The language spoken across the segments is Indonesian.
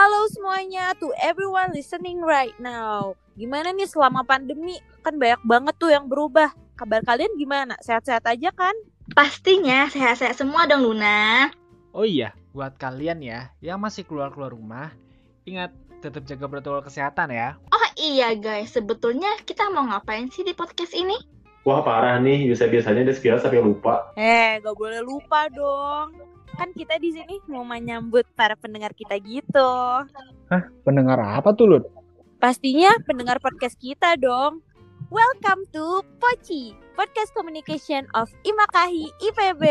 Halo semuanya, to everyone listening right now. Gimana nih selama pandemi? Kan banyak banget tuh yang berubah. Kabar kalian gimana? Sehat-sehat aja kan? Pastinya sehat-sehat semua dong Luna. Oh iya, buat kalian ya yang masih keluar-keluar rumah, ingat tetap jaga protokol kesehatan ya. Oh iya guys, sebetulnya kita mau ngapain sih di podcast ini? Wah parah nih, biasa-biasanya dia sekira sampai lupa. Eh, gak boleh lupa dong. Kan kita di sini mau menyambut para pendengar kita gitu. Hah? Pendengar apa tuh, Lut? Pastinya pendengar podcast kita dong. Welcome to Poci, Podcast Communication of Imakahi IPB.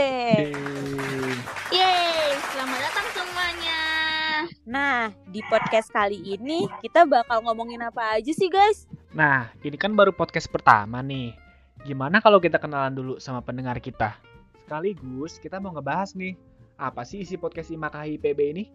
Yeay, selamat datang semuanya. Nah, di podcast kali ini kita bakal ngomongin apa aja sih guys? Nah, ini kan baru podcast pertama nih. Gimana kalau kita kenalan dulu sama pendengar kita? Sekaligus kita mau ngebahas nih, apa sih isi podcast Imakahi PB ini?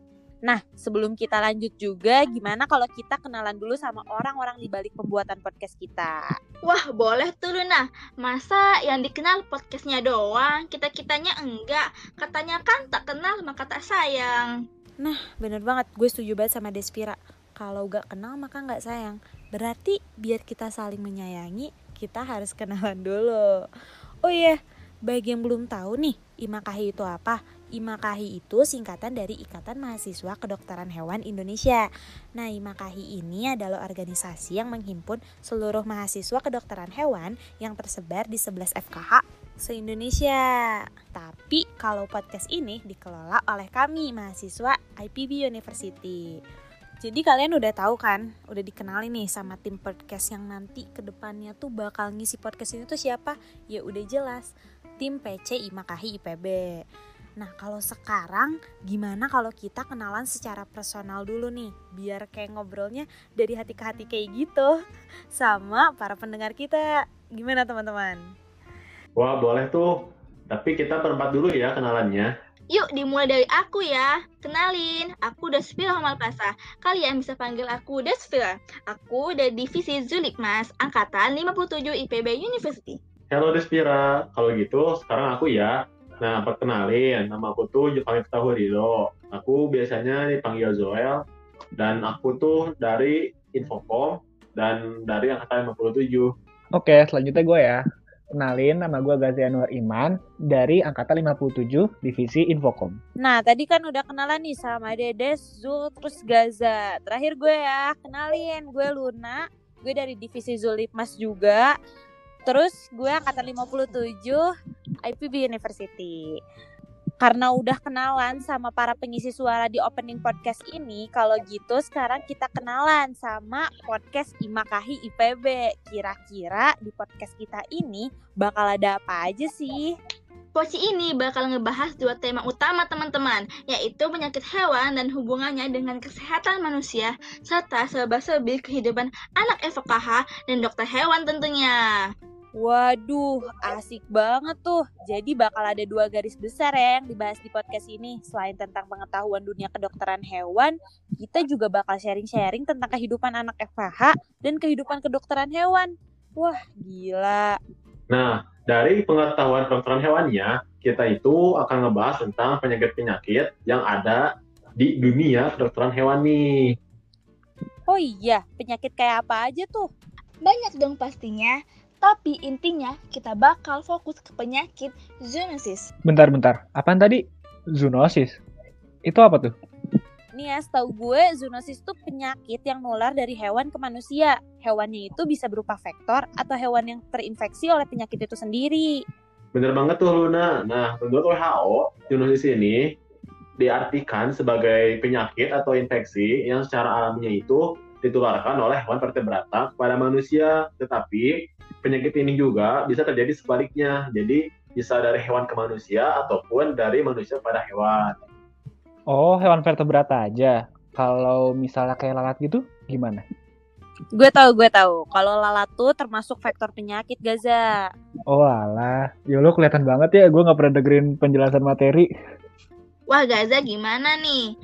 Nah, sebelum kita lanjut juga, gimana kalau kita kenalan dulu sama orang-orang di balik pembuatan podcast kita? Wah, boleh tuh Luna. Masa yang dikenal podcastnya doang, kita-kitanya enggak. Katanya kan tak kenal maka tak sayang. Nah, bener banget. Gue setuju banget sama Despira. Kalau gak kenal maka gak sayang. Berarti biar kita saling menyayangi, kita harus kenalan dulu. Oh iya, bagi yang belum tahu nih, Imakahi itu apa? Imakahi itu singkatan dari Ikatan Mahasiswa Kedokteran Hewan Indonesia. Nah, Imakahi ini adalah organisasi yang menghimpun seluruh mahasiswa kedokteran hewan yang tersebar di 11 FKH se-Indonesia. Tapi kalau podcast ini dikelola oleh kami mahasiswa IPB University. Jadi kalian udah tahu kan, udah dikenali nih sama tim podcast yang nanti ke depannya tuh bakal ngisi podcast ini tuh siapa? Ya udah jelas, tim PC Imakahi IPB. Nah kalau sekarang gimana kalau kita kenalan secara personal dulu nih Biar kayak ngobrolnya dari hati ke hati kayak gitu Sama para pendengar kita Gimana teman-teman? Wah boleh tuh, tapi kita berempat dulu ya kenalannya. Yuk dimulai dari aku ya. Kenalin, aku Desvila Hamalkasa. Kalian bisa panggil aku Desvila. Aku dari divisi Zulik Mas, angkatan 57 IPB University. Halo Despira, kalau gitu sekarang aku ya. Nah, perkenalin, nama aku tuh Jepang Tahurilo. Aku biasanya dipanggil Zoel, dan aku tuh dari Infocom, dan dari Angkatan 57. Oke, selanjutnya gue ya. Kenalin, nama gue Gazi Anwar Iman dari Angkatan 57, Divisi Infocom. Nah tadi kan udah kenalan nih sama Dedes, Zul, terus Gaza Terakhir gue ya, kenalin gue Luna Gue dari divisi Zulipmas juga Terus gue angkatan 57 IPB University karena udah kenalan sama para pengisi suara di opening podcast ini, kalau gitu sekarang kita kenalan sama podcast Imakahi IPB. Kira-kira di podcast kita ini bakal ada apa aja sih? Poci ini bakal ngebahas dua tema utama teman-teman, yaitu penyakit hewan dan hubungannya dengan kesehatan manusia, serta serba-serbi kehidupan anak FKH dan dokter hewan tentunya. Waduh, asik banget tuh. Jadi bakal ada dua garis besar ya yang dibahas di podcast ini. Selain tentang pengetahuan dunia kedokteran hewan, kita juga bakal sharing-sharing tentang kehidupan anak FH dan kehidupan kedokteran hewan. Wah, gila. Nah, dari pengetahuan kedokteran hewannya, kita itu akan ngebahas tentang penyakit-penyakit yang ada di dunia kedokteran hewan nih. Oh iya, penyakit kayak apa aja tuh? Banyak dong pastinya, tapi intinya kita bakal fokus ke penyakit zoonosis. Bentar-bentar, apaan tadi? Zoonosis? Itu apa tuh? Nih ya, setahu gue zoonosis itu penyakit yang nular dari hewan ke manusia. Hewannya itu bisa berupa vektor atau hewan yang terinfeksi oleh penyakit itu sendiri. Bener banget tuh Luna. Nah, menurut WHO, zoonosis ini diartikan sebagai penyakit atau infeksi yang secara alaminya itu ditularkan oleh hewan vertebrata kepada manusia, tetapi penyakit ini juga bisa terjadi sebaliknya. Jadi bisa dari hewan ke manusia ataupun dari manusia pada hewan. Oh, hewan vertebrata aja. Kalau misalnya kayak lalat gitu, gimana? Gue tahu, gue tahu. Kalau lalat tuh termasuk vektor penyakit Gaza. Oh alah, ya lo kelihatan banget ya gue nggak pernah dengerin penjelasan materi. Wah Gaza gimana nih?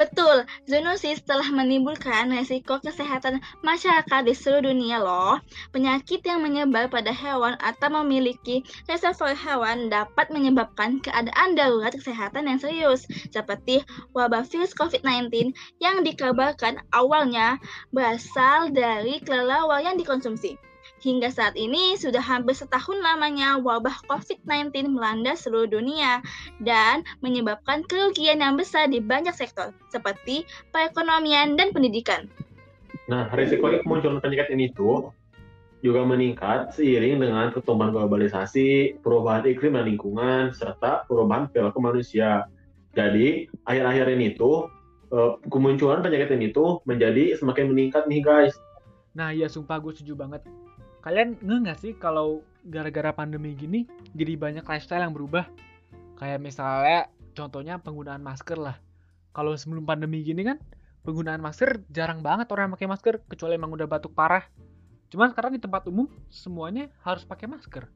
Betul, zoonosis telah menimbulkan resiko kesehatan masyarakat di seluruh dunia loh. Penyakit yang menyebar pada hewan atau memiliki reservoir hewan dapat menyebabkan keadaan darurat kesehatan yang serius, seperti wabah virus COVID-19 yang dikabarkan awalnya berasal dari kelelawar yang dikonsumsi. Hingga saat ini sudah hampir setahun lamanya wabah COVID-19 melanda seluruh dunia dan menyebabkan kerugian yang besar di banyak sektor seperti perekonomian dan pendidikan. Nah, risiko kemunculan penyakit ini tuh juga meningkat seiring dengan pertumbuhan globalisasi, perubahan iklim dan lingkungan, serta perubahan perilaku manusia. Jadi, akhir-akhir ini tuh eh, kemunculan penyakit ini tuh menjadi semakin meningkat nih guys. Nah ya sumpah gue setuju banget. Kalian nge nggak sih kalau gara-gara pandemi gini jadi banyak lifestyle yang berubah? Kayak misalnya contohnya penggunaan masker lah. Kalau sebelum pandemi gini kan penggunaan masker jarang banget orang yang pakai masker kecuali emang udah batuk parah. Cuman sekarang di tempat umum semuanya harus pakai masker.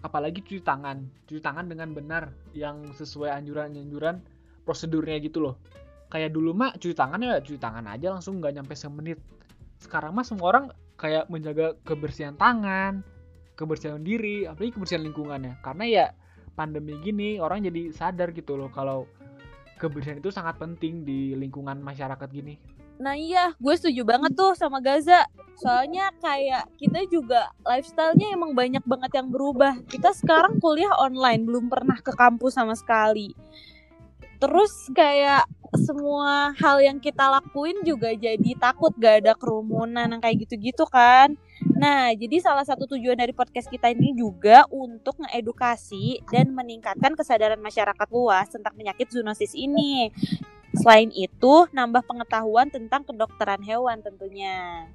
Apalagi cuci tangan, cuci tangan dengan benar yang sesuai anjuran-anjuran prosedurnya gitu loh. Kayak dulu mah cuci tangan ya cuci tangan aja langsung nggak nyampe semenit. Sekarang mah semua orang kayak menjaga kebersihan tangan, kebersihan diri, apalagi kebersihan lingkungannya. Karena ya pandemi gini orang jadi sadar gitu loh kalau kebersihan itu sangat penting di lingkungan masyarakat gini. Nah iya, gue setuju banget tuh sama Gaza. Soalnya kayak kita juga lifestyle-nya emang banyak banget yang berubah. Kita sekarang kuliah online, belum pernah ke kampus sama sekali. Terus kayak semua hal yang kita lakuin juga jadi takut gak ada kerumunan yang kayak gitu-gitu kan. Nah, jadi salah satu tujuan dari podcast kita ini juga untuk mengedukasi dan meningkatkan kesadaran masyarakat luas tentang penyakit zoonosis ini. Selain itu, nambah pengetahuan tentang kedokteran hewan tentunya.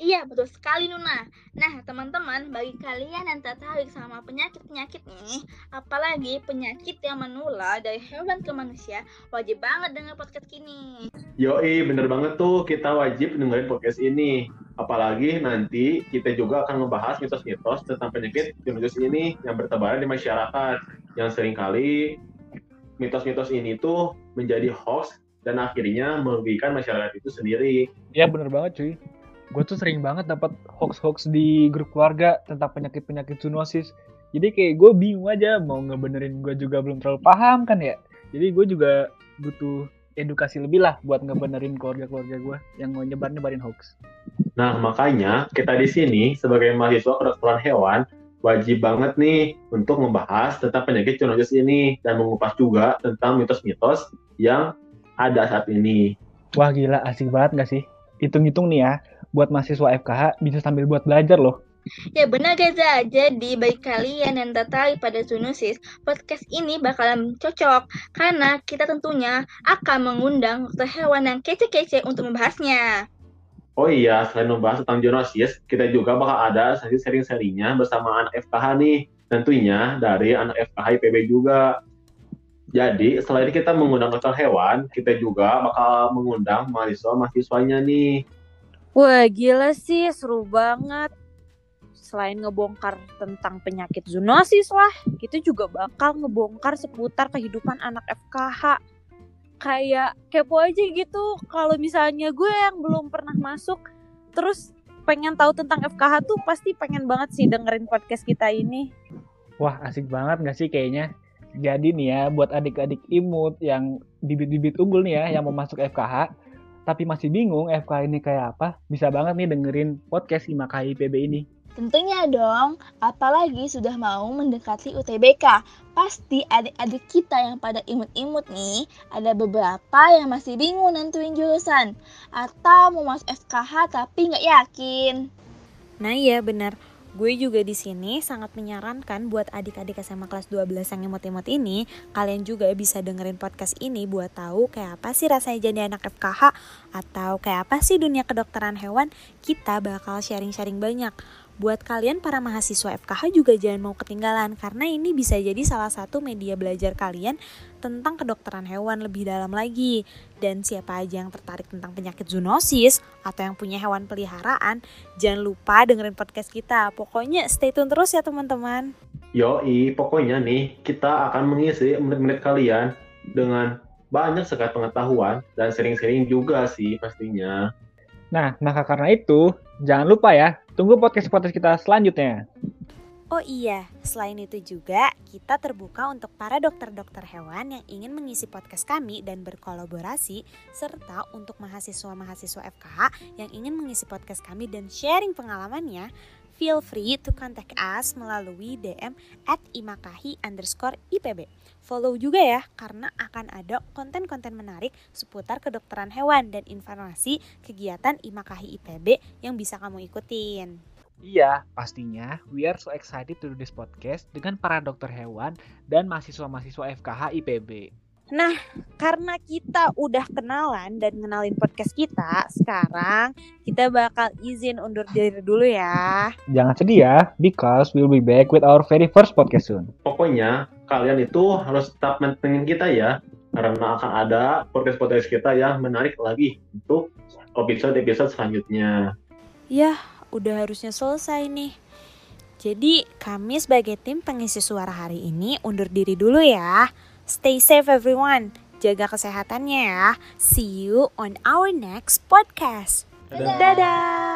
Iya, betul sekali Nuna. Nah, teman-teman, bagi kalian yang tertarik sama penyakit-penyakit nih, apalagi penyakit yang menular dari hewan ke manusia, wajib banget dengar podcast ini. Yoi, bener banget tuh kita wajib dengerin podcast ini. Apalagi nanti kita juga akan membahas mitos-mitos tentang penyakit zoonosis ini yang bertebaran di masyarakat. Yang sering kali mitos-mitos ini tuh menjadi hoax dan akhirnya merugikan masyarakat itu sendiri. Ya bener banget cuy. Gue tuh sering banget dapat hoax-hoax di grup keluarga tentang penyakit-penyakit zoonosis. Jadi kayak gue bingung aja mau ngebenerin gue juga belum terlalu paham kan ya. Jadi gue juga butuh edukasi lebih lah buat ngebenerin keluarga-keluarga gue yang mau nyebar-nyebarin hoax. Nah, makanya kita di sini sebagai mahasiswa kedokteran hewan wajib banget nih untuk membahas tentang penyakit zoonosis ini dan mengupas juga tentang mitos-mitos yang ada saat ini. Wah gila asik banget gak sih? Hitung-hitung nih ya, buat mahasiswa FKH bisa sambil buat belajar loh. Ya benar Gaza, jadi bagi kalian yang tertarik pada zoonosis, podcast ini bakalan cocok karena kita tentunya akan mengundang dokter hewan yang kece-kece untuk membahasnya. Oh iya, selain membahas tentang zoonosis, kita juga bakal ada sesi sharing-sharingnya bersama anak FKH nih. Tentunya dari anak FKH IPB juga. Jadi, selain kita mengundang dokter hewan, kita juga bakal mengundang mahasiswa-mahasiswanya nih. Wah gila sih, seru banget. Selain ngebongkar tentang penyakit zoonosis lah, kita juga bakal ngebongkar seputar kehidupan anak FKH. Kayak kepo aja gitu, kalau misalnya gue yang belum pernah masuk, terus pengen tahu tentang FKH tuh pasti pengen banget sih dengerin podcast kita ini. Wah asik banget gak sih kayaknya? Jadi nih ya buat adik-adik imut yang bibit-bibit unggul nih ya yang mau masuk FKH tapi masih bingung FKH ini kayak apa, bisa banget nih dengerin podcast IMAKA IPB ini. Tentunya dong, apalagi sudah mau mendekati UTBK. Pasti adik-adik kita yang pada imut-imut nih, ada beberapa yang masih bingung nentuin jurusan. Atau mau masuk FKH tapi nggak yakin. Nah iya benar, gue juga di sini sangat menyarankan buat adik-adik SMA kelas 12 yang imut-imut ini, kalian juga bisa dengerin podcast ini buat tahu kayak apa sih rasanya jadi anak FKH atau kayak apa sih dunia kedokteran hewan. Kita bakal sharing-sharing banyak. Buat kalian para mahasiswa FKH juga jangan mau ketinggalan karena ini bisa jadi salah satu media belajar kalian tentang kedokteran hewan lebih dalam lagi. Dan siapa aja yang tertarik tentang penyakit zoonosis atau yang punya hewan peliharaan, jangan lupa dengerin podcast kita. Pokoknya stay tune terus ya teman-teman. Yoi, pokoknya nih kita akan mengisi menit-menit kalian dengan banyak sekali pengetahuan dan sering-sering juga sih pastinya. Nah, maka karena itu, jangan lupa ya, tunggu podcast-podcast kita selanjutnya. Oh iya, selain itu juga kita terbuka untuk para dokter-dokter hewan yang ingin mengisi podcast kami dan berkolaborasi serta untuk mahasiswa-mahasiswa FKH yang ingin mengisi podcast kami dan sharing pengalamannya feel free to contact us melalui DM at imakahi underscore IPB. Follow juga ya, karena akan ada konten-konten menarik seputar kedokteran hewan dan informasi kegiatan Imakahi IPB yang bisa kamu ikutin. Iya, pastinya we are so excited to do this podcast dengan para dokter hewan dan mahasiswa-mahasiswa FKH IPB. Nah, karena kita udah kenalan dan ngenalin podcast kita, sekarang kita bakal izin undur diri dulu ya. Jangan sedih ya, because we'll be back with our very first podcast soon. Pokoknya kalian itu harus tetap mantengin kita ya, karena akan ada podcast-podcast kita yang menarik lagi untuk episode-episode selanjutnya. Yah, udah harusnya selesai nih. Jadi, kami sebagai tim pengisi suara hari ini undur diri dulu ya. Stay safe everyone. Jaga kesehatannya ya. See you on our next podcast. Dadah. Dadah.